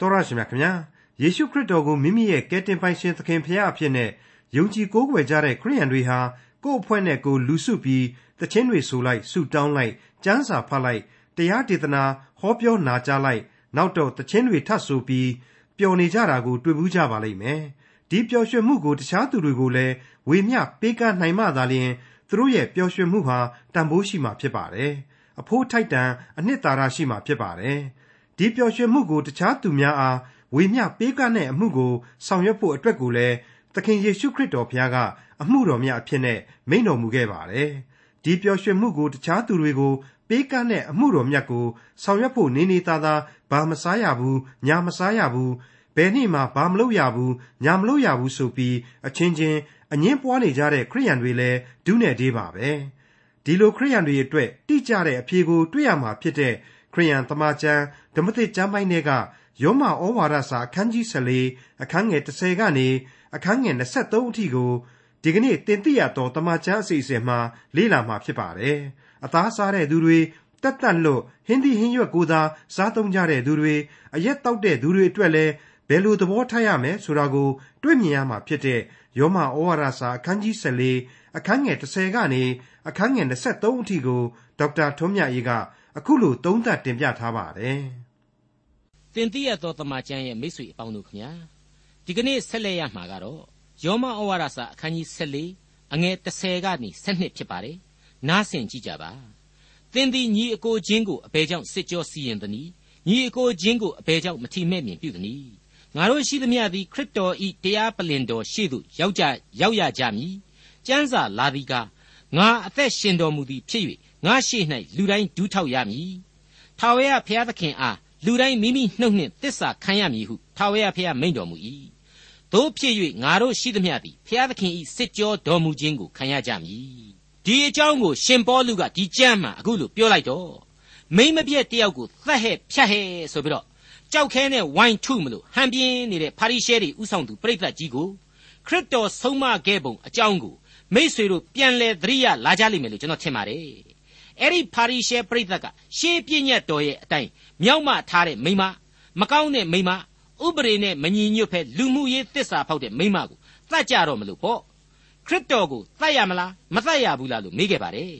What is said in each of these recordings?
တော်ရရှိမြခင်ဗျာယေရှုခရစ်တော်ကိုမိမိရဲ့ကယ်တင်ပိုင်ရှင်သခင်ဖရာအဖြစ်နဲ့ယုံကြည်ကိုးကွယ်ကြတဲ့ခရိယန်တွေဟာကိုယ့်အဖွဲ့နဲ့ကိုယ်လူစုပြီးတခြင်းတွေဆိုလိုက်ဆုတောင်းလိုက်ကျမ်းစာဖတ်လိုက်တရားဒေသနာဟောပြောနာကြားလိုက်နောက်တော့တခြင်းတွေထပ်ဆိုပြီးပျော်နေကြတာကိုတွေ့ဘူးကြပါလိမ့်မယ်ဒီပျော်ရွှင်မှုကိုတခြားသူတွေကိုလည်းဝေမျှပေးကမ်းနိုင်မှသာလျှင်သူတို့ရဲ့ပျော်ရွှင်မှုဟာတန်ဖိုးရှိမှဖြစ်ပါတယ်အဖိုးထိုက်တန်အနှစ်သာရရှိမှဖြစ်ပါတယ် ဒီပျော်ရွှင်မှုကိုတခြားသူများအားဝေမျှပေးကမ်းတဲ့အမှုကိုဆောင်ရွက်ဖို့အတွက်ကိုလည်းသခင်ယေရှုခရစ်တော်ဘုရားကအမှုတော်များအဖြစ်နဲ့မိန့်တော်မူခဲ့ပါတယ်ဒီပျော်ရွှင်မှုကိုတခြားသူတွေကိုပေးကမ်းတဲ့အမှုတော်မြတ်ကိုဆောင်ရွက်ဖို့နေနေသားသားဘာမစားရဘူးညာမစားရဘူးဘယ်နေ့မှဘာမလုပ်ရဘူးညာမလုပ်ရဘူးဆိုပြီးအချင်းချင်းအငင်းပွားနေကြတဲ့ခရိယန်တွေလည်းဒုနဲ့တေးပါပဲဒီလိုခရိယန်တွေအတွက်တိကျတဲ့အဖြေကိုတွေ့ရမှာဖြစ်တဲ့ခရိယန်တမန်ကျမ်းဓ မ္မသစ်ကျမ်းပိုင်းတွေကယောမဩဝါဒစာအခန်းကြီး14အခန်းငယ်30ကနေအခန်းငယ်23အထိကိုဒီကနေ့တင်ပြရတော့တမန်ကျမ်းအစီအစဉ်မှာလေ့လာမှာဖြစ်ပါတယ်။အသားစားတဲ့သူတွေတက်တက်လွတ်ဟင်းသီးဟင်းရွက်ကိုသာစားသုံးကြတဲ့သူတွေအရက်တောက်တဲ့သူတွေအတွက်လည်းဘယ်လိုသဘောထားရမယ်ဆိုတာကို တွေ့မြင်ရမှာဖြစ်တဲ့ယောမဩဝါဒစာအခန်းကြီး14အခန်းငယ်30ကနေအခန်းငယ်23အထိကိုဒေါက်တာထွန်းမြတ်ရေးကအခုလိုသုံးသပ်တင်ပြထားပါတယ်။ တင်တိရသောတမန်ကျမ်းရဲ့မိတ်ဆွေအပေါင်းတို့ခင်ဗျာဒီကနေ့ဆက်လက်ရမှာကတော့ယောမဩဝါဒစာအခန်းကြီး14အငယ်30ကနေ7ဖြစ်ပါတယ်။နားဆင်ကြည့်ကြပါ။သင်သည်ညီအကိုချင်းကိုအဘယ်ကြောင့်စစ်ကြောစီရင်သနည်းညီအကိုချင်းကိုအဘယ်ကြောင့်မထီမဲ့မြင်ပြုသနည်းငါတို့ရှိသမျှသည်ခရစ်တော်ဤတရားပလင်တော်ရှေ့သို့ရောက်ကြရောက်ရကြမည်ကျမ်းစာလာသည်ကငါအသက်ရှင်တော်မူသည်ဖြစ်၍ငါရှေ့၌လူတိုင်းဒူးထောက်ရမည်ထာဝရဘုရားသခင်အား လူတိုင်းမိမိနှုတ်နှင့်တစ္ဆာခံရမည်ဟုထာဝရဘုရားမိန့်တော်မူ၏တို့ဖြစ်၍ငါတို့ရှိသမျှသည်ဘုရားသခင်ဤစစ်ကြောတော်မူခြင်းကိုခံရကြမည်ဒီအကြောင်းကိုရှင်ပေါလုကဒီကျမ်းမှာအခုလိုပြောလိုက်တော့မိမပြက်တယောက်ကိုသတ်ဟဲ့ဖြတ်ဟဲ့ဆိုပြီးတော့ကြောက်ခဲနဲ့ဝိုင်းထုမလို့ဟန်ပြင်းနေတဲ့ဖာရိရှဲတွေဥဆောင်သူပြိဿကြီးကိုခရစ်တော်ဆုံးမခဲ့ပုံအကြောင်းကိုမိษွေတို့ပြန်လဲသတိရလာကြလိမ့်မယ်လို့ကျွန်တော်ထင်ပါတယ်အဲ့ဒီဖာရိရှဲပြိဿကရှေးပြည့်ညတ်တော်ရဲ့အတိုင်း မြောက်မထားတဲ့မိမမကောင်းတဲ့မိမဥပရိနဲ့မညီညွတ်ဖဲလူမှုရေးတစ္ဆာဖောက်တဲ့မိမကိုတတ်ကြတော့မလို့ပေါ့ခရစ်တော်ကိုတတ်ရမလားမတတ်ရဘူးလားလို့မေးခဲ့ပါတယ်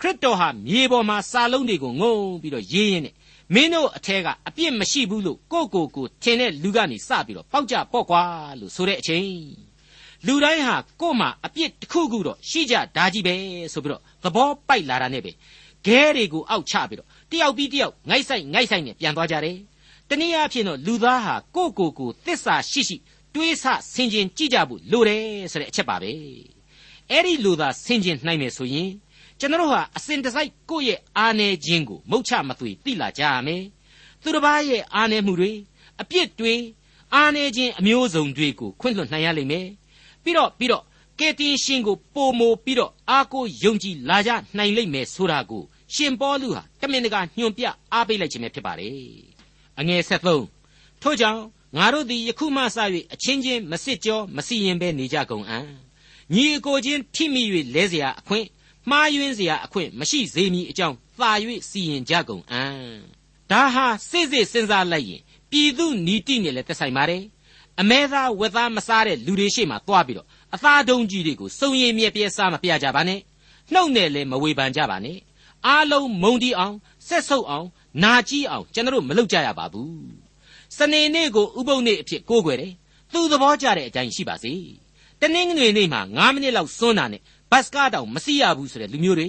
ခရစ်တော်ဟာမြေပေါ်မှာစာလုံးတွေကိုငုံပြီးတော့ရေးရင်းနဲ့မင်းတို့အထက်ကအပြစ်မရှိဘူးလို့ကိုကိုကိုထင်တဲ့လူကနေစပြီးတော့ပေါက်ကြပေါ့ကွာလို့ဆိုတဲ့အချိန်လူတိုင်းဟာကို့မှာအပြစ်တစ်ခုခုတော့ရှိကြဒါကြီးပဲဆိုပြီးတော့သဘောပိုက်လာတာနဲ့ပဲခဲတွေကိုအောက်ချပြီးတော့ တယောက်ပြီးတယောက်ငိုက်ဆိုင်ငိုက်ဆိုင်နဲ့ပြန်သွားကြတယ်တနည်းအားဖြင့်တော့လူသားဟာကိုကိုကိုသစ္စာရှိရှိတွေးဆဆင်ခြင်ကြည့်ကြဖို့လိုတယ်ဆိုတဲ့အချက်ပါပဲအဲ့ဒီလူသားဆင်ခြင်နိုင်မယ်ဆိုရင်ကျွန်တော်ဟာအစဉ်တစိုက်ကိုယ့်ရဲ့အားနည်းခြင်းကိုမုတ်ချမသွေသိလာကြရမယ်သူတစ်ပါးရဲ့အားနည်းမှုတွေအပြစ်တွေအားနည်းခြင်းအမျိုးစုံတွေကိုခွင့်လွှတ်နိုင်ရလိမ့်မယ်ပြီးတော့ပြီးတော့ကယ်တင်ရှင်ကိုပိုမိုပြီးတော့အားကိုးယုံကြည်လာကြနိုင်လိမ့်မယ်ဆိုတာကို ရှင်ပေါလုဟာတမင်တကာညွှန်ပြအားပေးလိုက်ခြင်းပဲဖြစ်ပါတယ်အငယ်73ထို့ကြောင့်ငါတို့သည်ယခုမှစ၍အချင်းချင်းမစစ်ကြောမစီရင်ဘဲနေကြကုန်အံ့ညီအကိုချင်းထိမိ၍လဲเสียအခွင့်မှားယွင်းเสียအခွင့်မရှိစေမည်အကြောင်းသာ၍စီရင်ကြကုန်အံ့ဒါဟာစိစိစဉ်းစားလိုက်ရင်ပြည်သူနီတိနဲ့လည်းသက်ဆိုင်ပါတယ်အမဲသားဝက်သားမစားတဲ့လူတွေရှေ့မှာတွားပြီးတော့အသားတုံးကြီးတွေကိုစုံရင်မြက်ပြဲစားမပြကြပါနဲ့နှုတ်နဲ့လည်းမဝေဖန်ကြပါနဲ့ အားလုံးမုံတီအောင်ဆက်ဆုပ်အောင်နာကြီးအောင်ကျွန်တော်မလုပ်ကြရပါဘူးစနေနေ့ကိုဥပုပ်နေ့အဖြစ်ကိုးကွယ်တယ်သူသဘောကျတဲ့အတိုင်းရှိပါစေတနင်္ဂနွေနေ့မှာ9မိနစ်လောက်စွန်းတာနဲ့ဘတ်စကားတောင်မစီးရဘူးဆိုတဲ့လူမျိုးတွေ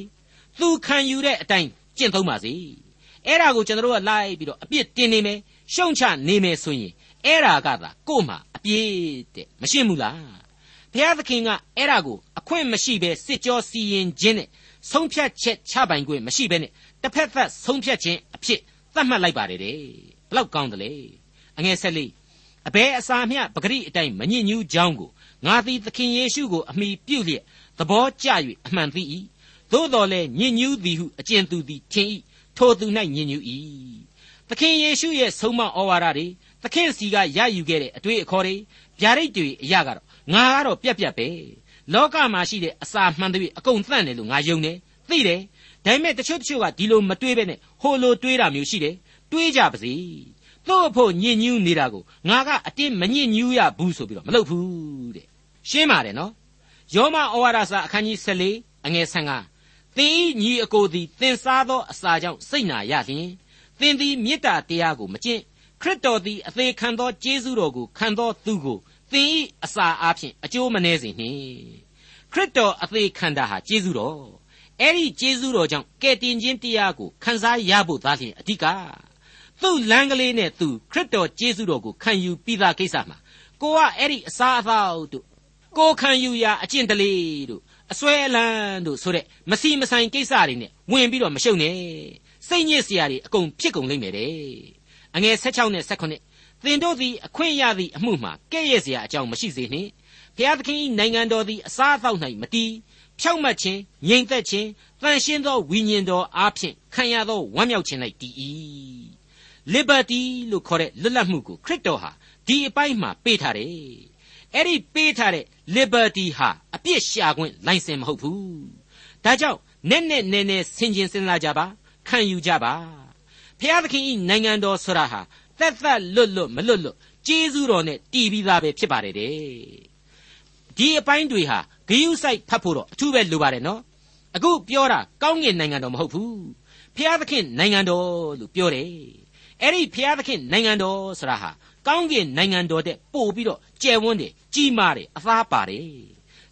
သူခံယူတဲ့အတိုင်းကျင့်သုံးပါစေအဲ့ဒါကိုကျွန်တော်တို့ကလိုက်ပြီးတော့အပြစ်တင်နေမယ်ရှုံချနေမယ်ဆိုရင်အဲ့ဒါကသာကို့မှာအပြစ်တဲ့မရှင်းဘူးလားဘုရားသခင်ကအဲ့ဒါကိုအခွင့်မရှိဘဲစစ်ကြောစီရင်ခြင်းနဲ့ ဆုံးဖြတ်ချက်ချပိုင်ခွင့်မရှိဘဲနဲ့တစ်ဖက်သက်ဆုံးဖြတ်ခြင်းအဖြစ်သတ်မှတ်လိုက်ပါတယ်တဲ့ဘလောက်ကောင်းတယ်လေအငယ်ဆက်လေးအဘဲအစာမျှပဂရိအတိုင်းမညစ်ညူးကြောင်းကိုငါသည်သခင်ယေရှုကိုအမိပြုလျက်သဘောကျ၍အမှန်သိ၏သို့တော်လည်းညဉ့်ညူးသည်ဟုအကျဉ်သူသည်ထင်၏ထိုသူ၌ညဉ့်ညူး၏သခင်ယေရှုရဲ့ဆုံးမဩဝါဒတွေသခင်စီကရယူခဲ့တဲ့အတွေ့အခေါ်တွေဗျာဒိတ်တွေအရာကတော့ငါကတော့ပြက်ပြက်ပဲ လောကမှာရှိတဲ့အစာမှန်တွေအကုန်သန့်တယ်လို့ငါယုံတယ်သိတယ်ဒါပေမဲ့တချို့တချို့ကဒီလိုမတွေးပဲနဲ့ဟိုလိုတွေးတာမျိုးရှိတယ်တွေးကြပါစေသူ့အဖို့ညစ်ညူးနေတာကိုငါကအတင်းမညစ်ညူးရဘူးဆိုပြီးတော့မလုပ်ဘူးတဲ့ရှင်းပါတယ်နော်ယောမဩဝါဒစာအခန်းကြီး14အငယ်15သင်ဤညီအကိုသည်သင်စားသောအစာကြောင့်စိတ်နာရလျင်သင်သည်မေတ္တာတရားကိုမကျင့်ခရစ်တော်သည်အသေးခံသောကျေးဇူးတော်ကိုခံသောသူကို သင်ဤအစာအားဖြင့်အကျိုးမနှဲစေနှင့်ခရစ်တော်အသေးခံတာဟာကျေးဇူးတော်အဲ့ဒီကျေးဇူးတော်ကြောင့်ကယ်တင်ခြင်းတရားကိုခံစားရဖို့သားလျင်အဓိကသူ့လမ်းကလေးနဲ့သူခရစ်တော်ကျေးဇူးတော်ကိုခံယူပြီးသားကိစ္စမှာကိုကအဲ့ဒီအစာအသောက်တို့ကိုခံယူရာအကျင့်တလေတို့အစွဲအလန်းတို့ဆိုတဲ့မစီမဆိုင်ကိစ္စတွေနဲ့ဝင်ပြီးတော့မရှုပ်နဲ့စိတ်ညစ်စရာတွေအကုန်ဖြစ်ကုန်လိမ့်မယ်တဲ့အငယ်16နဲ့18 သင်တို့သည်အခွင့်ရသည့်အမှုမှာကဲ့ရဲ့စရာအကြောင်းမရှိစေနှင့်ဘုရားသခင်၏နိုင်ငံတော်သည်အစားအသောက်၌မတည်ဖြောက်မှတ်ခြင်းငြိမ်သက်ခြင်းတန်ရှင်းသောဝိညာဉ်တော်အားဖြင့်ခံရသောဝမ်းမြောက်ခြင်း၌တည်၏ liberty လို့ခေါ်တဲ့လွတ်လပ်မှုကိုခရစ်တော်ဟာဒီအပိုင်းမှာပေးထားတယ်အဲ့ဒီပေးထားတဲ့ liberty ဟာအပြစ်ရှာခွင့်လိုင်စင်မဟုတ်ဘူးဒါကြောင့်နဲ့နဲ့နဲ့နဲ့ဆင်ခြင်စဉ်းစားကြပါခံယူကြပါဖျားသခင်ဤနိုင်ငံတော်ဆိုတာဟာ သက်သက်လွတ်လွတ်မလွတ်လွတ်ကျေးဇူးတော်နဲ့တည်ပြီးသားပဲဖြစ်ပါတယ်တဲ့ဒီအပိုင်းတွေဟာဂယုစိုက်ဖတ်ဖို့တော့အထူးပဲလိုပါတယ်နော်အခုပြောတာကောင်းကင်နိုင်ငံတော်မဟုတ်ဘူးဖျားသခင်နိုင်ငံတော်လို့ပြောတယ်အဲ့ဒီဖျားသခင်နိုင်ငံတော်ဆိုတာဟာကောင်းကင်နိုင်ငံတော်တဲ့ပို့ပြီးတော့ကျယ်ဝန်းတယ်ကြီးမားတယ်အသားပါတယ်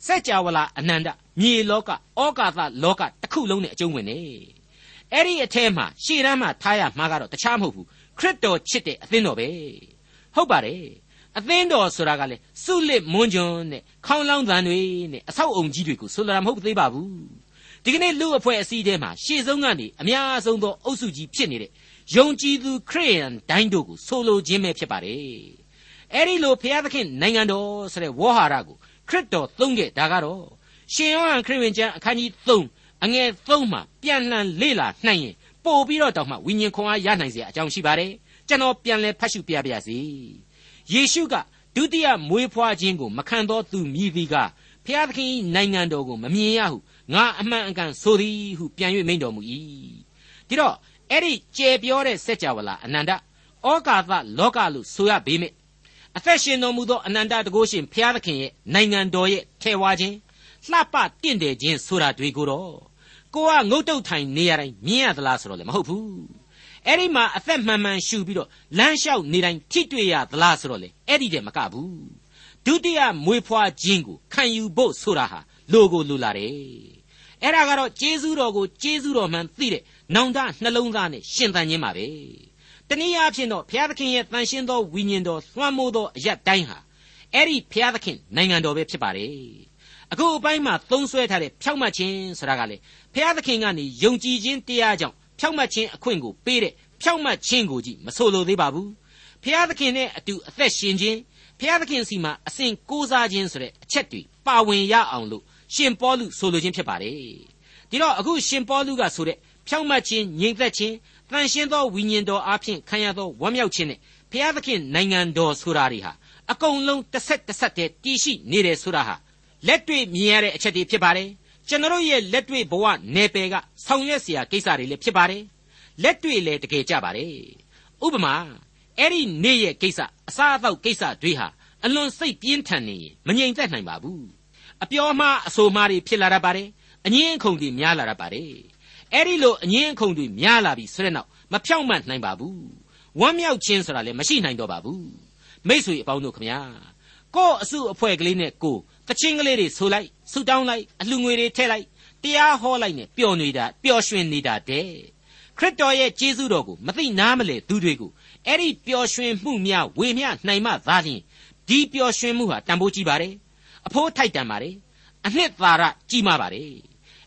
စัจ java လာအနန္တမြေလောကဩကာသလောကတစ်ခုလုံးနဲ့အကျုံးဝင်နေအဲ့ဒီအထဲမှာရှေ့တန်းမှာထားရမှာကတော့တခြားမဟုတ်ဘူး ခရစ်တော်ချစ်တဲ့အသင်းတော်ပဲဟုတ်ပါတယ်အသင်းတော်ဆိုတာကလေစုလစ်မွန်းဂျွန်းနဲ့ခေါင်းလောင်းသံတွေနဲ့အဆောက်အုံကြီးတွေကိုဆိုလိုတာမဟုတ်သေးပါဘူးဒီကနေ့လူအဖွဲ့အစည်းထဲမှာရှေ့ဆုံးကနေအများဆုံးသောအုပ်စုကြီးဖြစ်နေတဲ့ယုံကြည်သူခရိယန်တိုင်းတို့ကိုဆိုလိုခြင်းပဲဖြစ်ပါတယ်အဲ့ဒီလိုဘုရားသခင်နိုင်ငံတော်ဆိုတဲ့ဝေါ်ဟာရကိုခရစ်တော်သုံးခဲ့ဒါကတော့ရှင်ယောဟန်ခရစ်ဝင်ကျမ်းအခန်းကြီး3အငယ်3မှာပြန်လှန်လေ့လာနှံ့ရင် ပို့ပြီးတော့တောင်မှဝိညာဉ်ခွန်အားရနိုင်စရာအကြောင်းရှိပါတယ်ကျွန်တော်ပြန်လဲဖတ်ရှုပြပါရစေယေရှုကဒုတိယမွေးဖွားခြင်းကိုမခံတော့သူမြည်သည်ကဖျားသခင်နိုင်ငံတော်ကိုမမြင်ရဟုငါအမှန်အကန်ဆိုသည်ဟုပြန်၍မိန့်တော်မူ၏ဒီတော့အဲ့ဒီကျေပြောတဲ့စัจ java လာအနန္တဩကာသလောကလို့ဆိုရပေမယ့်အသက်ရှင်တော်မူသောအနန္တတကုရှင်ဖျားသခင်ရဲ့နိုင်ငံတော်ရဲ့ထေဝါခြင်းလှပတင့်တယ်ခြင်းဆိုတာတွေကိုတော့ ကိုကငုတ်တုတ်ထိုင်နေရတိုင်းမြင်ရသလားဆိုတော့လည်းမဟုတ်ဘူးအဲ့ဒီမှာအသက်မှန်မှန်ရှူပြီးတော့လမ်းလျှောက်နေတိုင်းထိတွေ့ရသလားဆိုတော့လေအဲ့ဒီတည်းမကဘူးဒုတိယမွေဖွားခြင်းကိုခံယူဖို့ဆိုတာဟာလိုကိုလိုလာတယ်အဲ့ဒါကတော့ကျေးဇူးတော်ကိုကျေးဇူးတော်မှန်သိတဲ့နောင်တနှလုံးသားနဲ့ရှင်သန်ခြင်းပါပဲတနည်းအားဖြင့်တော့ဘုရားသခင်ရဲ့တန်ရှင်းသောဝိညာဉ်တော်လွှမ်းမိုးသောအရက်တိုင်းဟာအဲ့ဒီဘုရားသခင်နိုင်ငံတော်ပဲဖြစ်ပါတယ်အခုအပိုင်းမှာသုံးဆွဲထားတဲ့ဖြောက်မှတ်ခြင်းဆိုတာကလေဘုရားသခင်ကနေယုံကြည်ခြင်းတရားကြောင့်ဖြောက်မှတ်ခြင်းအခွင့်ကိုပေးတဲ့ဖြောက်မှတ်ခြင်းကိုကြည့်မဆိုလိုသေးပါဘူးဘုရားသခင်နဲ့အတူအသက်ရှင်ခြင်းဘုရားသခင်စီမှာအစဉ်ကိုးစားခြင်းဆိုတဲ့အချက်တွေပါဝင်ရအောင်လို့ရှင်ပေါလုဆိုလိုခြင်းဖြစ်ပါတယ်ဒီတော့အခုရှင်ပေါလုကဆိုတဲ့ဖြောင့်မတ်ခြင်းငြိမ်သက်ခြင်းတန်ရှင်းသောဝိညာဉ်တော်အားဖြင့်ခံရသောဝမ်းမြောက်ခြင်းနဲ့ဘုရားသခင်နိုင်ငံတော်ဆိုတာတွေဟာအကုန်လုံးတစ်ဆက်တစ်ဆက်တည်းတည်ရှိနေတယ်ဆိုတာဟာလက်တွေ့မြင်ရတဲ့အချက်တွေဖြစ်ပါတယ် ကျွန်တော်ရဲ့လက်တွေ့ဘဝနယ်ပယ်ကဆောင်ရွက်เสียကိစ္စတွေလည်းဖြစ်ပါတယ်လက်တွေ့လည်းတကယ်ကြပါတယ်ဥပမာအဲ့ဒီနေ့ရဲ့ကိစ္စအစားအသောက်ကိစ္စတွေဟာအလွန်စိတ်ပြင်းထန်နေရင်မငြိမ်သက်နိုင်ပါဘူးအပြောမှားအဆိုမှားတွေဖြစ်လာတတ်ပါတယ်အငင်းအခုန်တွေများလာတတ်ပါတယ်အဲ့ဒီလိုအငင်းအခုန်တွေများလာပြီဆိုတဲ့နောက်မဖြောင့်မတ်နိုင်ပါဘူးဝမ်းမြောက်ခြင်းဆိုတာလည်းမရှိနိုင်တော့ပါဘူးမိษွေအပေါင်းတို့ခမညာ ကို့အစုအဖွဲ့ကလေးနဲ့ကိုတချင်းကလေးတွေဆိုလိုက်ဆူတောင်းလိုက်အလှငွေတွေထည့်လိုက်တရားဟောလိုက်နဲ့ပျော်နေတာပျော်ရွှင်နေတာတဲ့ခရစ်တော်ရဲ့ကျေးဇူးတော်ကိုမသိနားမလဲသူတွေကိုအဲ့ဒီပျော်ရွှင်မှုများဝေမျှနိုင်မှသာလျှင်ဒီပျော်ရွှင်မှုဟာတန်ဖိုးကြီးပါတယ်အဖိုးထိုက်တန်ပါတယ်အနှစ်သာရကြီးမားပါတယ်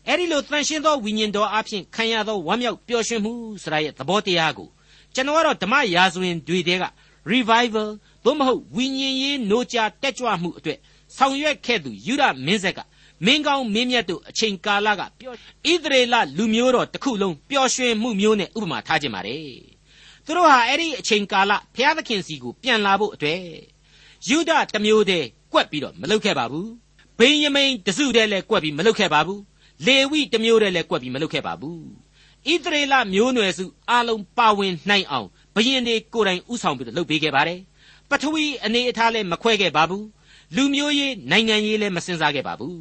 အဲ့ဒီလိုတန်ရှင်းသောဝိညာဉ်တော်အဖြစ်ခံရသောဝမ်းမြောက်ပျော်ရွှင်မှုဆိုတာရဲ့သဘောတရားကိုကျွန်တော်ကတော့ဓမ္မရာဇဝင်တွေတဲက revival သို့မဟုတ်ဝိညာဉ်ရေးနိုးကြတက်ကြွမှုအတွက်ဆောင်ရွက်ခဲ့သူယူရမင်းဆက်ကမင်းကောင်းမင်းမြတ်တို့အချိန်ကာလကပျော်ဣသရေလလူမျိုးတော်တစ်ခုလုံးပျော်ရွှင်မှုမျိုးနဲ့ဥပမာထားခြင်းပါတယ်သူတို့ဟာအဲ့ဒီအချိန်ကာလဘုရားသခင်စီကိုပြန်လာဖို့အတွက်ယူဒတမျိုးတည်းကွက်ပြီးတော့မလုပ်ခဲ့ပါဘူးဘိယမိန်တစုတည်းလည်းကွက်ပြီးမလုပ်ခဲ့ပါဘူးလေဝိတမျိုးတည်းလည်းကွက်ပြီးမလုပ်ခဲ့ပါဘူးဣသရေလမျိုးနွယ်စုအလုံးပါဝင်နိုင်အောင်ဘယင်တွေကိုယ်တိုင်ဥဆောင်ပြီးတော့လုပ်ပေးခဲ့ပါတယ် ပထဝီအနေအထားလည်းမခွဲခဲ့ပါဘူးလူမျိုးရေးနိုင်ငံရေးလည်းမစင်စားခဲ့ပါဘူး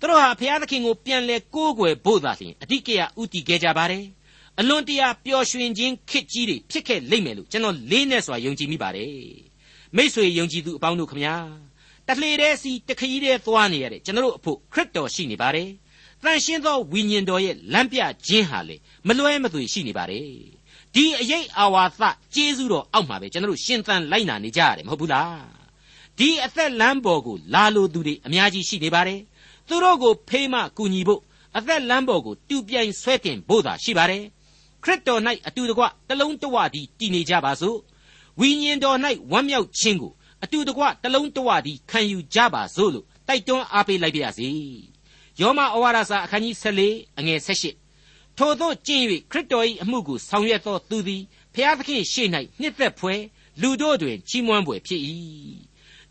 သူတို့ဟာဘုရားသခင်ကိုပြန်လဲကိုးကွယ်ဖို့သာလျှင်အဓိကရဥတည်ခဲ့ကြပါတယ်အလွန်တရာပျော်ရွှင်ခြင်းခစ်ကြီးတွေဖြစ်ခဲ့လိမ့်မယ်လို့ကျွန်တော်လေးနဲ့စွာယုံကြည်မိပါတယ်မိษွေယုံကြည်သူအပေါင်းတို့ခမညာတလှေတဲ့စီတခရီးတဲ့သွားနေရတဲ့ကျွန်တော်တို့အဖို့ခရစ်တော်ရှိနေပါတယ် တန်ရှင်းသောဝိညာဉ်တော်ရဲ့လမ်းပြခြင်းဟာလေမလွဲမသွေရှိနေပါတယ်ဒီအရေးအာဝါသကျေးဇူးတော်အောက်မှာပဲကျွန်တော်တို့ရှင်သန်လိုက်နာနေကြရတယ်မဟုတ်ဘူးလားဒီအသက်လမ်းပေါ်ကိုလာလိုသူတွေအများကြီးရှိနေပါတယ်သူတို့ကိုဖေးမကူညီဖို့အသက်လမ်းပေါ်ကိုတူပြိုင်ဆွဲတင်ဖို့သာရှိပါတယ်ခရစ်တော်၌အတူတကွတလုံးတဝတည်းတည်နေကြပါစို့ဝိညာဉ်တော်၌ဝမ်းမြောက်ခြင်းကိုအတူတကွတလုံးတဝတည်းခံယူကြပါစို့လို့တိုက်တွန်းအားပေးလိုက်ပါရစေ ယောမဩဝါဒစာအခန်းကြီး14အငယ်18ထို့သောကျင့်၍ခရစ်တော်၏အမှုကိုဆောင်ရွက်သောသူသည်ဖျားသခင်ရှေ့၌နှစ်သက်ဖွယ်လူတို့တွင်ချီးမွမ်းဖွယ်ဖြစ်၏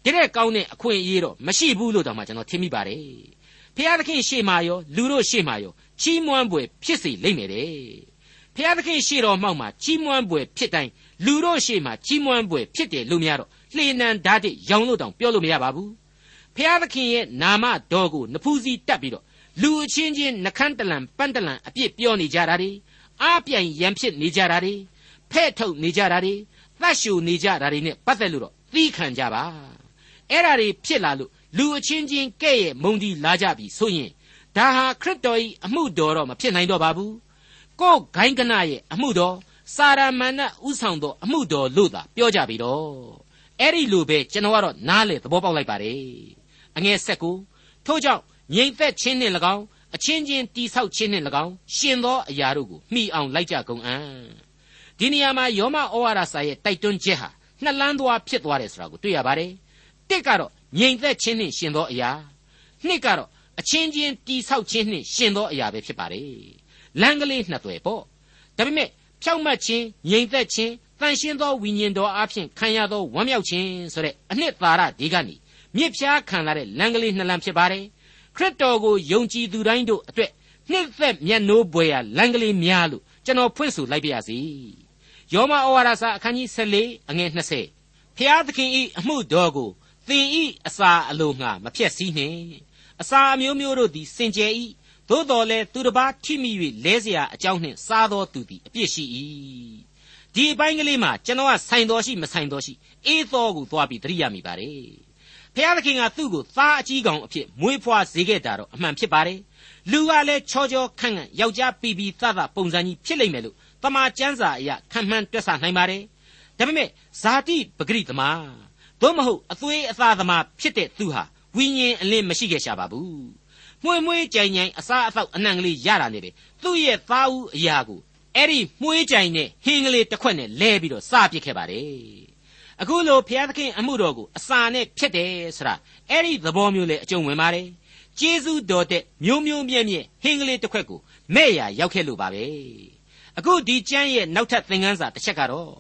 တတဲ့ကောင်းတဲ့အခွင့်အရေးတော့မရှိဘူးလို့တောင်မှကျွန်တော်ထင်မိပါတယ်ဖျားသခင်ရှေ့မှာရောလူတို့ရှေ့မှာရောချီးမွမ်းဖွယ်ဖြစ်စေလိမ့်မယ်တဲ့ဖျားသခင်ရှေ့တော်မှောက်မှာချီးမွမ်းဖွယ်ဖြစ်တိုင်းလူတို့ရှေ့မှာချီးမွမ်းဖွယ်ဖြစ်တယ်လို့များတော့လှေနံဓာတ်တဲ့ရောင်လို့တောင်ပြောလို့မရပါဘူး ဖျားသခင်ရဲ့နာမတော်ကိုနဖူးစီတက်ပြီးတော့လူအချင်းချင်းနှခမ်းတလန်ပန်းတလန်အပြစ်ပြောနေကြတာတွေအားပြိုင်ရန်ဖြစ်နေကြတာတွေဖဲ့ထုတ်နေကြတာတွေသတ်ရှူနေကြတာတွေနဲ့ပတ်သက်လို့တော့သီးခံကြပါအဲ့ဒါတွေဖြစ်လာလို့လူအချင်းချင်းကဲ့ရဲ့မုံဒီလာကြပြီဆိုရင်ဒါဟာခရစ်တော်၏အမှုတော်တော့မဖြစ်နိုင်တော့ပါဘူးကိုယ်ဂိုင်းကနရဲ့အမှုတော်စာရမဏဥဆောင်သောအမှုတော်လို့သာပြောကြပြီတော့အဲ့ဒီလိုပဲကျွန်တော်ကတော့နားလေသဘောပေါက်လိုက်ပါတယ် အငယ်ဆက်ကိုထို့ကြောင့်ငြိမ်သက်ခြင်းနှင့်၎င်းအချင်းချင်းတိဆောက်ခြင်းနှင့်၎င်းရှင်သောအရာတို့ကိုမှီအောင်လိုက်ကြကုန်အံ့ဒီနေရာမှာယောမဩဝါဒစာရဲ့တိုက်တွန်းချက်ဟာနှစ်လန်းသွားဖြစ်သွားတယ်ဆိုတာကိုတွေ့ရပါတယ်တစ်ကတော့ငြိမ်သက်ခြင်းနှင့်ရှင်သောအရာနှစ်ကတော့အချင်းချင်းတိဆောက်ခြင်းနှင့်ရှင်သောအရာပဲဖြစ်ပါတယ်လမ်းကလေးနှစ်သွယ်ပေါ့ဒါပေမဲ့ဖြောက်မှတ်ခြင်းငြိမ်သက်ခြင်းတန်ရှင်းသောဝိညာဉ်တော်အဖျင်ခံရသောဝမ်းမြောက်ခြင်းဆိုတဲ့အနှစ်သာရဒီကနေ မြစ်ဖျားခံလာတဲ့လမ်းကလေးနှစ်လမ်းဖြစ်ပါတယ်ခရစ်တော်ကိုယုံကြည်သူတိုင်းတို့အတွက်နှစ်သက်မျက်နှိုးပွေရလမ်းကလေးများလို့ကျွန်တော်ဖွင့်ဆိုလိုက်ပါရစေယောမဩဝါဒစာအခန်းကြီး14အငယ်20ဖျားသခင်ဤအမှုတော်ကိုသင်ဤအစာအလိုငှာမဖြက်စည်းနှင့်အစာအမျိုးမျိုးတို့သည်စင်ကြယ်၏သို့တော်လည်းသူတစ်ပါးထိမိ၍လဲเสียအကြောင်းနှင့်စားသောသူသည်အပြစ်ရှိ၏ဒီအပိုင်းကလေးမှာကျွန်တော်ကဆိုင်တော်ရှိမဆိုင်တော်ရှိအေးသောကိုသွားပြီးသတိရမိပါတယ် ဖျားသခင်ကသူ့ကိုသားအကြီးကောင်အဖြစ်မွေးဖွားစေခဲ့တာတော့အမှန်ဖြစ်ပါတယ်လူကလည်းချောချောခန့်ခန့်ယောက်ျားပီပီသသပုံစံကြီးဖြစ်လိမ့်မယ်လို့တမန်ကျမ်းစာအရခံမှန်းတွက်ဆနိုင်ပါတယ်ဒါပေမဲ့ဇာတိပဂရိသမားသို့မဟုတ်အသွေးအသားသမားဖြစ်တဲ့သူဟာဝိညာဉ်အလင်းမရှိခဲ့ရှာပါဘူးမွေမွေကြိုင်ကြိုင်အစားအသောက်အနှံကလေးရတာနေပဲသူ့ရဲ့သားဦးအရာကိုအဲ့ဒီမွေးကြိုင်နဲ့ဟင်းကလေးတစ်ခွက်နဲ့လဲပြီးတော့စပစ်ခဲ့ပါတယ် အခုလိုဘုရားသခင်အမှုတော်ကိုအစာနဲ့ဖြစ်တယ်ဆိုတာအဲ့ဒီသဘောမျိုးလေအကျုံဝင်ပါတယ်ကျေးဇူးတော်တဲ့မျိုးမျိုးမြဲမြဲဟင်းကလေးတစ်ခွက်ကိုမဲ့ရရောက်ခဲ့လို့ပါပဲအခုဒီကျမ်းရဲ့နောက်ထပ်သင်ခန်းစာတစ်ချက်ကတော့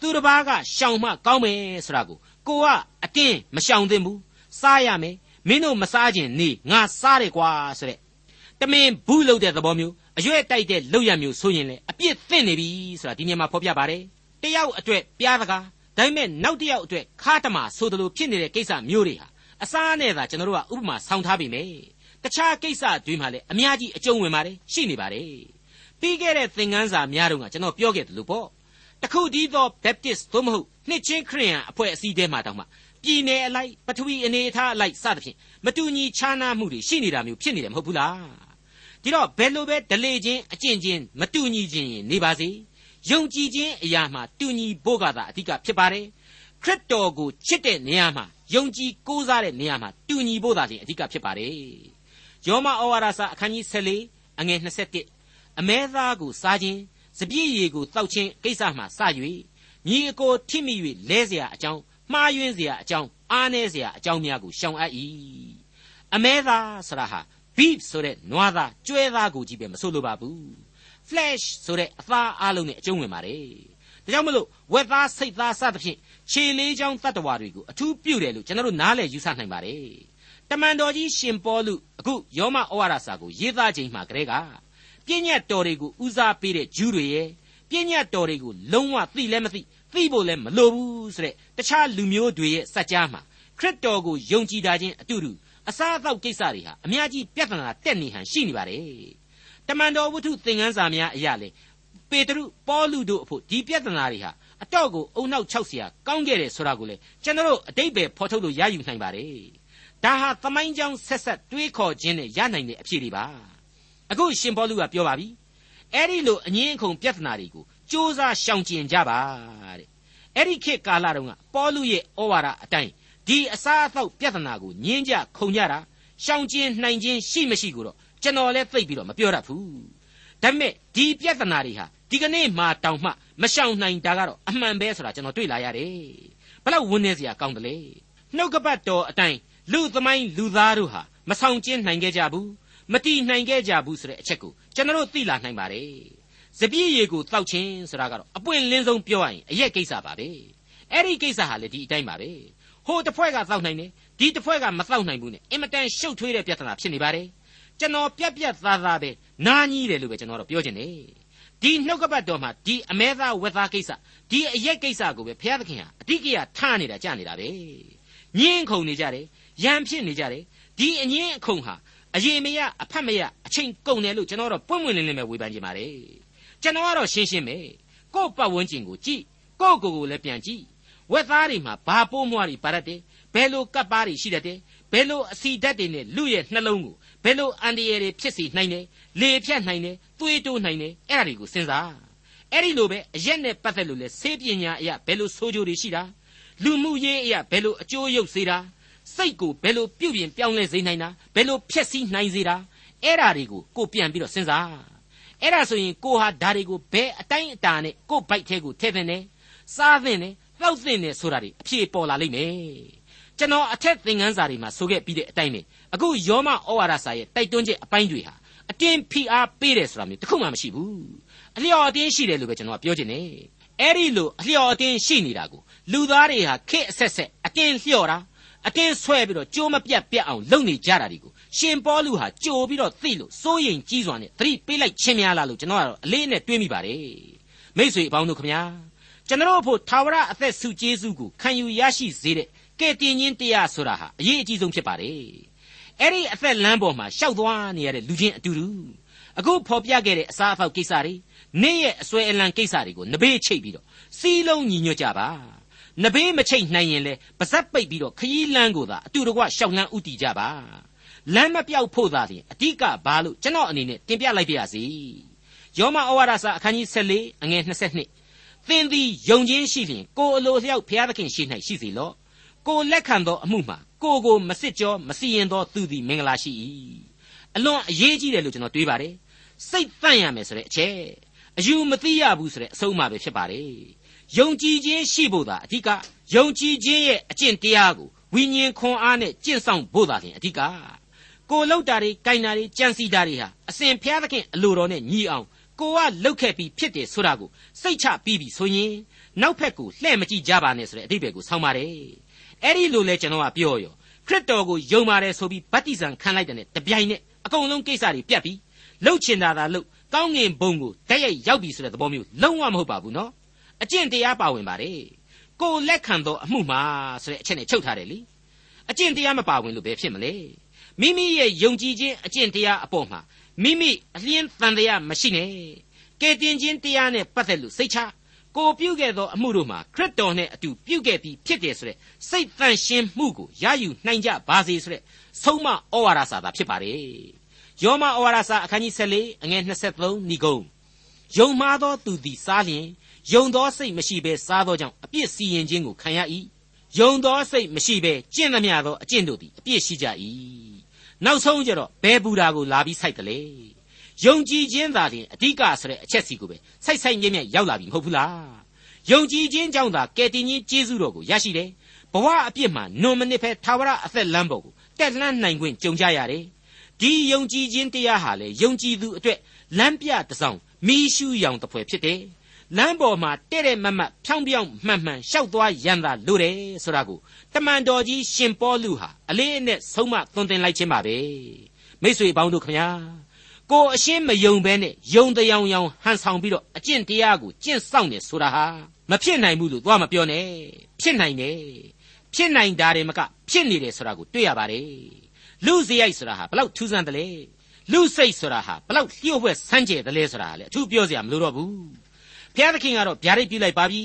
သူတစ်ပါးကရှောင်မှကောင်းမယ်ဆိုတာကိုကိုကအတင်းမရှောင်သင့်ဘူးစားရမယ်မင်းတို့မစားခြင်းနေငါစားတယ်ကွာဆိုတဲ့တမင်ဘူးလို့တဲ့သဘောမျိုးအရွက်တိုက်တဲ့လောက်ရမျိုးဆိုရင်လေအပြစ်သင့်နေပြီဆိုတာဒီနေရာမှာဖော်ပြပါတယ်တယောက်အတွက်ပြားတကား ဒါပေမဲ့နောက်တစ်ယောက်အတွက်ခါတမဆိုသလိုဖြစ်နေတဲ့ကိစ္စမျိုးတွေဟာအစားနဲ့သာကျွန်တော်တို့ကဥပမာဆောင်ထားပြီမယ်တခြားကိစ္စတွေမှာလည်းအများကြီးအကျုံးဝင်ပါတယ်ရှိနေပါတယ်ပြီးခဲ့တဲ့သင်ခန်းစာများတုန်းကကျွန်တော်ပြောခဲ့တယ်လို့ပေါ့တခုတည်းသော Baptist သို့မဟုတ်နှစ်ချင်းခရိယန်အဖွဲ့အစည်းတဲမှာတောင်မှပြည်နယ်အလိုက်ပထဝီအနေအထားအလိုက်စသဖြင့်မတူညီခြားနားမှုတွေရှိနေတာမျိုးဖြစ်နေတယ်မဟုတ်ဘူးလားဒီတော့ဘယ်လိုပဲဒလေချင်းအကျင့်ချင်းမတူညီခြင်းနေပါစေ ယုံကြည်ခြင်းအရာမှာတူညီဖို့ကသာအဓိကဖြစ်ပါတယ်ခရစ်တော်ကိုချစ်တဲ့နေရာမှာယုံကြည်ကိုးစားတဲ့နေရာမှာတူညီဖို့သာခြင်းအဓိကဖြစ်ပါတယ်ယောမဩဝါဒစာအခန်းကြီး14အငယ်21အမဲသားကိုစားခြင်းစပြည့်ရည်ကိုတောက်ခြင်းကိစ္စမှစ၍ညီအကိုထိမိ၍လဲเสียအကြောင်းမှားယွင်းเสียအကြောင်းအားနည်းเสียအကြောင်းများကိုရှောင်အပ်၏အမဲသားဆရာဟာ beef ဆိုတဲ့နွားသားကျွဲသားကိုကြီးပဲမဆိုလိုပါဘူး flesh ဆိုတဲ့အသားအလုံးနဲ့အကျုံးဝင်ပါတယ်ဒါကြောင့်မလို့ဝက်သားစိတ်သားစသဖြင့်ခြေလေးချောင်းတတ္တဝါတွေကိုအထူးပြုတယ်လို့ကျွန်တော်တို့နားလည်ယူဆနိုင်ပါတယ်တမန်တော်ကြီးရှင်ပေါလုအခုယောမဩဝါဒစာကိုရေးသားချိန်မှာကတည်းကပြည့်ညတ်တော်တွေကိုဦးစားပေးတဲ့ဂျူးတွေရဲ့ပြည့်ညတ်တော်တွေကိုလုံးဝသိလည်းမသိသိဖို့လည်းမလိုဘူးဆိုတဲ့တခြားလူမျိုးတွေရဲ့စัจ जा မှာခရစ်တော်ကိုယုံကြည်တာချင်းအတူတူအစားအသောက်ကိစ္စတွေဟာအများကြီးပြဿနာတက်နေဟန်ရှိနေပါတယ် တမန်တော်ဝတ္ထုသင်ခန်းစာများအရာလေပေတရုပေါလုတို့အဖို့ဒီပြဿနာတွေဟာအတော့ကိုအုံနောက်၆ဆရာကောင်းခဲ့တယ်ဆိုတာကိုလေကျွန်တော်တို့အတိတ်ပဲဖော်ထုတ်လို့ရယူနိုင်ပါတယ်ဒါဟာသမိုင်းကြောင်းဆက်ဆက်တွေးခေါ်ခြင်းနဲ့ရနိုင်တဲ့အဖြစ်တွေပါအခုရှင်ပေါလုကပြောပါပြီအဲ့ဒီလိုအငင်းအခုံပြဿနာတွေကိုစ조사ရှောင်ကျင်ကြပါတဲ့အဲ့ဒီခေတ်ကာလတုန်းကပေါလုရဲ့ဩဝါဒအတိုင်းဒီအစားအသောက်ပြဿနာကိုညင်းကြခုံကြတာရှောင်ကျင်နိုင်ခြင်းရှိမရှိကိုတော့ ကျွန်တော်လည်းသိပြီးတော့မပြောတတ်ဘူးဒါပေမဲ့ဒီပြဿနာတွေဟာဒီကနေ့မှတောင်မှမရှောင်နိုင်တာကတော့အမှန်ပဲဆိုတာကျွန်တော်တွေ့လာရတယ်ဘလောက်ဝန်းနေစရာကောင်းတယ်လေနှုတ်ကပတ်တော်အတိုင်းလူသမိုင်းလူသားတို့ဟာမဆောင်ကျင်းနိုင်ခဲ့ကြဘူးမတီးနိုင်ခဲ့ကြဘူးဆိုတဲ့အချက်ကိုကျွန်တော်သိလာနိုင်ပါတယ်စပြည့်ရည်ကိုတောက်ခြင်းဆိုတာကတော့အပွင့်လင်းဆုံးပြောရရင်အရက်ကိစ္စပါပဲအဲ့ဒီကိစ္စဟာလေဒီအတိုင်းပါပဲဟိုတစ်ဖွဲ့ကတောက်နိုင်တယ်ဒီတစ်ဖွဲ့ကမတောက်နိုင်ဘူးနဲ့အင်မတန်ရှုပ်ထွေးတဲ့ပြဿနာဖြစ်နေပါတယ် ကျွန်တော်ပြက်ပြက်သားသားပဲနားကြီးတယ်လို့ပဲကျွန်တော်တို့ပြောချင်တယ်ဒီနှုတ်ကပတ်တော်မှာဒီအမဲသားဝက်သားကိစ္စဒီအရက်ကိစ္စကိုပဲဘုရားသခင်ဟာအတိတ်ကထားနေတာကြားနေတာပဲညင်းခုန်နေကြတယ်ရံဖြစ်နေကြတယ်ဒီအငင်းအခုံဟာအရေးမရအဖတ်မရအချိန်ကုန်တယ်လို့ကျွန်တော်တို့ပွင့်ပွင့်လင်းလင်းပဲဝေဖန်ကြပါတယ်ကျွန်တော်ကတော့ရှင်းရှင်းပဲကိုယ့်ပတ်ဝန်းကျင်ကိုကြည့်ကိုယ့်ကိုယ်ကိုလည်းပြန်ကြည့်ဝက်သားတွေမှာဘာပိုးမွားတွေပါတတ်တယ်ဘယ်လိုကပ်ပါးတွေရှိတတ်တယ်ဘယ်လိုအစီဓာတ်တွေနဲ့လူရဲ့နှလုံးကိုဘ ယ်လိုအန်တရယ်တွေဖြစ်စီနိုင်တယ်လေဖြတ်နိုင်တယ်သွေးတိုးနိုင်တယ်အဲ့ဒါတွေကိုစဉ်းစားအဲ့ဒီလိုပဲအရက်နဲ့ပတ်သက်လို့လဲဆေးပညာအရာဘယ်လိုဆိုးကျိုးတွေရှိတာလူမှုရေးအရာဘယ်လိုအကျိုးရုပ်စေတာစိတ်ကိုဘယ်လိုပြုပြင်ပြောင်းလဲစေနိုင်တာဘယ်လိုဖျက်ဆီးနိုင်စေတာအဲ့ဒါတွေကိုကိုပြန်ပြီးတော့စဉ်းစားအဲ့ဒါဆိုရင်ကိုဟာဓာတွေကိုဘယ်အတိုင်းအတာနဲ့ကိုဘိုက်ထဲကိုထည့်သင့်တယ်စားသင့်တယ်တောက်သင့်တယ်ဆိုတာတွေအဖြေပေါ်လာလိမ့်မယ် ကျွန်တော်အထက်သင်ခန်းစာတွေမှာဆိုခဲ့ပြီးတဲ့အတိုင်းပဲအခုယောမဩဝါဒစာရဲ့တိုက်တွန်းချက်အပိုင်းတွေဟာအတင်းဖိအားပေးတယ်ဆိုတာမျိုးတခုမှမရှိဘူးအလျော်အတင်းရှိတယ်လို့ပဲကျွန်တော်ကပြောချင်တယ်အဲ့ဒီလိုအလျော်အတင်းရှိနေတာကိုလူသားတွေဟာခက်အဆက်ဆက်အတင်းလျှော့တာအတင်းဆွဲပြီးတော့ကြိုးမပြတ်ပြတ်အောင်လုပ်နေကြတာဒီကိုရှင်ပေါလုဟာကြိုပြီးတော့သိလို့စိုးရိမ်ကြီးစွာနဲ့သတိပေးလိုက်ခြင်းများလားလို့ကျွန်တော်ကတော့အလေးနဲ့တွေးမိပါတယ်မိษွေအပေါင်းတို့ခမညာကျွန်တော်ဖို့သာဝရအသက်ဆုကျေးဇူးကိုခံယူရရှိစေတဲ့ ကဲတင်ချင်းတရားဆိုတာဟာအရေးအကြီးဆုံးဖြစ်ပါတယ်အဲ့ဒီအသက်လမ်းပေါ်မှာရှောက်သွားနေရတဲ့လူချင်းအတူတူအခုဖော်ပြခဲ့တဲ့အစားအသောက်ကိစ္စတွေနေ့ရဲ့အစွဲအလံကိစ္စတွေကိုနဘေးချိတ်ပြီးတော့စီးလုံးညီညွတ်ကြပါနဘေးမချိတ်နိုင်ရင်လေပါဇက်ပိတ်ပြီးတော့ခရီးလန်းကိုသာအတူတကွရှောက်လန်းဥတီကြပါလမ်းမပြောက်ဖို့သာလျှင်အဓိကဘာလို့ကျွန်တော်အနေနဲ့တင်ပြလိုက်ပါရစေယောမဩဝါဒစာအခန်းကြီး14အငယ်22သင်သည်ယုံခြင်းရှိလျင်ကိုအလိုလျောက်ဘုရားသခင်ရှိ၌ရှိစေလော့ ကိုလက်ခံသောအမှုမှာကိုကိုမစစ်ကြောမစီရင်သောသူသည်မင်္ဂလာရှိ၏အလွန်အရေးကြီးတယ်လို့ကျွန်တော်တွေးပါတယ်စိတ်တန့်ရမယ်ဆိုတဲ့အချက်အယူမသိရဘူးဆိုတဲ့အဆုံးအမပဲဖြစ်ပါတယ်ယုံကြည်ခြင်းရှိဖို့သာအဓိကယုံကြည်ခြင်းရဲ့အကျင့်တရားကိုဝိညာဉ်ခွန်အားနဲ့ကျင့်ဆောင်ဖို့သာလျှင်အဓိကကိုလောက်တာတွေကင်တာတွေကြံစီတာတွေဟာအစဉ်ဘုရားသခင်အလိုတော်နဲ့ညီအောင်ကိုကလှုပ်ခဲ့ပြီးဖြစ်တယ်ဆိုတာကိုစိတ်ချပြီးပြီဆိုရင်နောက်ဖက်ကိုလှည့်မကြည့်ကြပါနဲ့ဆိုတဲ့အဓိပ္ပာယ်ကိုဆောင်းပါတယ် အဲ့ဒီလိုလဲကျွန်တော်ကပြောရောခရစ်တော်ကိုယုံပါတယ်ဆိုပြီးဗတ္တိဇံခံလိုက်တဲ့တပြိုင်နက်အကုန်လုံးကိစ္စတွေပြတ်ပြီးလှုပ်ချင်တာသာလှုပ်ကောင်းငင်ဘုံကိုတည့်ရိုက်ရောက်ပြီဆိုတဲ့သဘောမျိုးလုံးဝမဟုတ်ပါဘူးနော်အကျင့်တရားပါဝင်ပါတယ်ကိုလက်ခံသောအမှုမှာဆိုတဲ့အချက်နဲ့ချုပ်ထားတယ်လေအကျင့်တရားမပါဝင်လို့ဘယ်ဖြစ်မလဲမိမိရဲ့ယုံကြည်ခြင်းအကျင့်တရားအပေါ်မှာမိမိအလျင်းတန်တရားမရှိနဲ့ကဲတင်ခြင်းတရားနဲ့ပတ်သက်လို့စိတ်ချ ကိုပြုခဲ့သောအမှုတို့မှာခရစ်တော်နဲ့အတူပြုခဲ့ပြီးဖြစ်တယ်ဆိုတဲ့စိတ်တန်ရှင်းမှုကိုရယူနိုင်ကြပါစေဆိုတဲ့ဆုံးမဩဝါဒစာသာဖြစ်ပါတယ်ယောမဩဝါဒစာအခန်းကြီး14အငယ်23ဏီကုံယုံမှားသောသူသည်စားလျင်ယုံသောစိတ်မရှိဘဲစားသောကြောင့်အပြစ်စီရင်ခြင်းကိုခံရ၏ယုံသောစိတ်မရှိဘဲကျင့်သမျှသောအကျင့်တို့သည်အပြစ်ရှိကြ၏နောက်ဆုံးကျတော့ဘယ်ဘူတာကိုလာပြီးစိုက်တယ်လေ ယုံကြည်ခြင်းသာလျှင်အဓိကဆိုတဲ့အချက်စီကိုပဲစိုက်စိုက်မြဲမြဲရောက်လာပြီမဟုတ်ဘူးလားယုံကြည်ခြင်းကြောင့်သာကယ်တင်ခြင်းကျေးဇူးတော်ကိုရရှိတယ်ဘဝအပြစ်မှာနွန်မနစ်ဖဲသာဝရအသက်လမ်းပေါ်ကိုတက်လှမ်းနိုင်ခွင့်ကြုံကြရတယ်ဒီယုံကြည်ခြင်းတရားဟာလေယုံကြည်သူအတွက်လမ်းပြတစ်စောင်းမီးရှူးရောင်တစ်ဖွဲဖြစ်တယ်လမ်းပေါ်မှာတဲ့တဲ့မတ်မတ်ဖြောင်းဖြောင်းမှန်မှန်ရှောက်သွားရန်သာလို့တယ်ဆိုတာကိုတမန်တော်ကြီးရှင်ပေါလုဟာအလေးအနက်ဆုံးမသွန်သင်လိုက်ခြင်းပါပဲမိ쇠ပေါင်းတို့ခမညာ ကိုအရှင်းမယုံဘဲနဲ့ယုံတယောင်ယောင်ဟန်ဆောင်ပြီးတော့အကျင့်တရားကိုကျင့်ဆောင်နေဆိုတာဟာမဖြစ်နိုင်ဘူးလို့သွားမပြောနဲ့ဖြစ်နိုင်တယ်ဖြစ်နိုင်တာတွေမကဖြစ်နေတယ်ဆိုတာကိုတွေ့ရပါတယ်လူစရိုက်ဆိုတာဟာဘလောက်ထူးဆန်းတယ်လဲလူစိတ်ဆိုတာဟာဘလောက်လျှို့ဝှက်ဆန်းကျယ်တယ်လဲဆိုတာလေအထူးပြောစရာမလိုတော့ဘူးဘုရားသခင်ကတော့ဗျာဒိတ်ပြုလိုက်ပါပြီ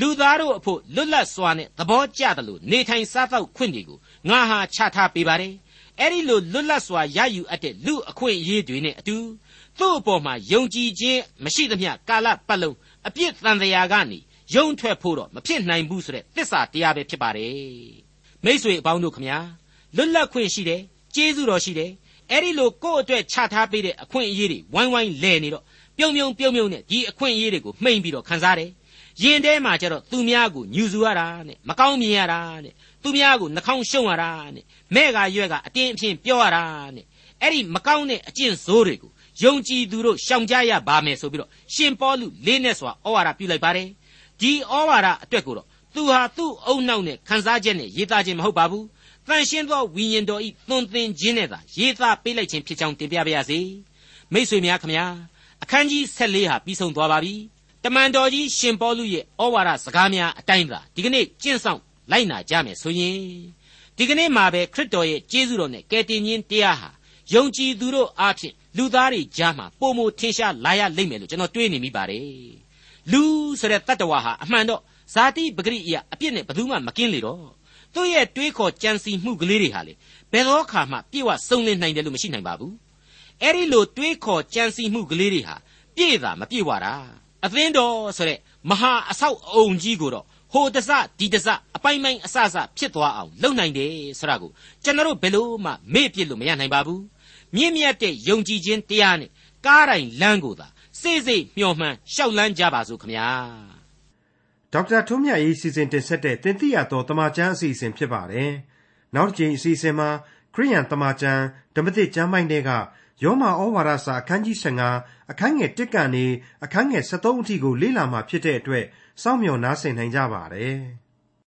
လူသားတို့အဖို့လွတ်လပ်စွာနဲ့သဘောကျတယ်လို့နေထိုင်စားသောက်ခွင့်တွေကိုငါဟာချထားပေးပါတယ် အဲ့ဒီလိုလွတ်လပ်စွာရယူအပ်တဲ့လူအခွင့်အရေးတွေနဲ့အတူသူ့အပေါ်မှာယုံကြည်ခြင်းမရှိသမျှကာလပတ်လုံးအပြစ်တန်တရားကနေယုံထွက်ဖို့တော့မဖြစ်နိုင်ဘူးဆိုတဲ့သစ္စာတရားပဲဖြစ်ပါတယ်မိษွေအပေါင်းတို့ခမညာလွတ်လပ်ခွင့်ရှိတယ်ကျေးဇူးတော်ရှိတယ်အဲ့ဒီလိုကိုယ့်အတွက်ချထားပေးတဲ့အခွင့်အရေးတွေဝိုင်းဝိုင်းလဲနေတော့ပြုံပြုံပြုံပြုံနဲ့ဒီအခွင့်အရေးတွေကိုမှိန်ပြီးတော့ခံစားတယ်ရင်ထဲမှာကျတော့သူများကိုညူစုရတာနဲ့မကောင်းမြင်ရတာနဲ့သူများကိုနှာခေါင်းရှုံရတာနဲ့ မဲ့ကရွက်က အတင်းအဖျင်းပြောရတာနဲ့အဲ့ဒီမကောင်းတဲ့အကျင့်ဆိုးတွေကိုယုံကြည်သူတို့ရှောင်ကြရပါမယ်ဆိုပြီးတော့ရှင်ပေါလုလေးနဲ့စွာဩဝါဒပြုလိုက်ပါတယ်ဒီဩဝါဒအတွက်ကိုတော့သူဟာသူ့အုံနောက်နဲ့ခန်းစားချက်နဲ့ရေးသားခြင်းမဟုတ်ပါဘူးတန်ရှင်းသောဝိညာဉ်တော်ဤသွန်သင်ခြင်းနဲ့သာရေးသားပေးလိုက်ခြင်းဖြစ်ကြောင်းတင်ပြပါရစေမိတ်ဆွေများခမညာအခန်းကြီး14ဟာပြီးဆုံးသွားပါပြီတမန်တော်ကြီးရှင်ပေါလုရဲ့ဩဝါဒစကားများအတိုင်းသာဒီကနေ့ကျင့်ဆောင်လိုက်နာကြမယ်ဆိုရင် ဒီကနေ့မှာပဲခရစ်တော်ရဲ့ကျေးဇူးတော်နဲ့ကယ်တင်ခြင်းတရားဟာယုံကြည်သူတို့အားဖြင့်လူသားတွေကြားမှာပုံမထင်ရှားလာရလိမ့်မယ်လို့ကျွန်တော်တွေးနေမိပါတယ်လူဆိုတဲ့တတ္တဝါဟာအမှန်တော့ဇာတိပဂရိအရာအပြစ်နဲ့ဘယ်သူမှမကင်းလေတော့သူ့ရဲ့တွေးခေါ်ကြံစီမှုကလေးတွေဟာလေဘယ်တော့ခါမှပြည့်ဝစုံလင်နိုင်တယ်လို့မရှိနိုင်ပါဘူးအဲ့ဒီလိုတွေးခေါ်ကြံစီမှုကလေးတွေဟာပြည့်တာမပြည့်ဝတာအသင်းတော်ဆိုတဲ့မဟာအဆောက်အုံကြီးကိုတော့ ဟိုတစဒီတစအပိုင်းပိုင်းအစစဖြစ်သွားအောင်လုပ်နိုင်တယ်ဆိုတာကိုကျွန်တော်တို့ဘယ်လို့မှမေ့ပြစ်လို့မရနိုင်ပါဘူးမြင့်မြတ်တဲ့ယုံကြည်ခြင်းတရားနဲ့ကားတိုင်းလမ်းကိုသာစိတ်စိတ်မျှော်မှန်းရှောက်လန်းကြပါစို့ခမညာဒေါက်တာထွန်းမြတ်ရေးစီစဉ်တင်ဆက်တဲ့တင်ပြတော်တမချန်းအစီအစဉ်ဖြစ်ပါတယ်နောက်တစ်ချိန်အစီအစဉ်မှာခရိယန်တမချန်းဓမ္မသစ်ကျမ်းပိုင်းတွေကယောမဩဝါဒစာအခန်းကြီး15အခန်းငယ်1ကနေအခန်းငယ်73အထိကိုလေ့လာမှာဖြစ်တဲ့အတွက် စောင့်မျှော်နားဆင်နိုင်ကြပါတယ်။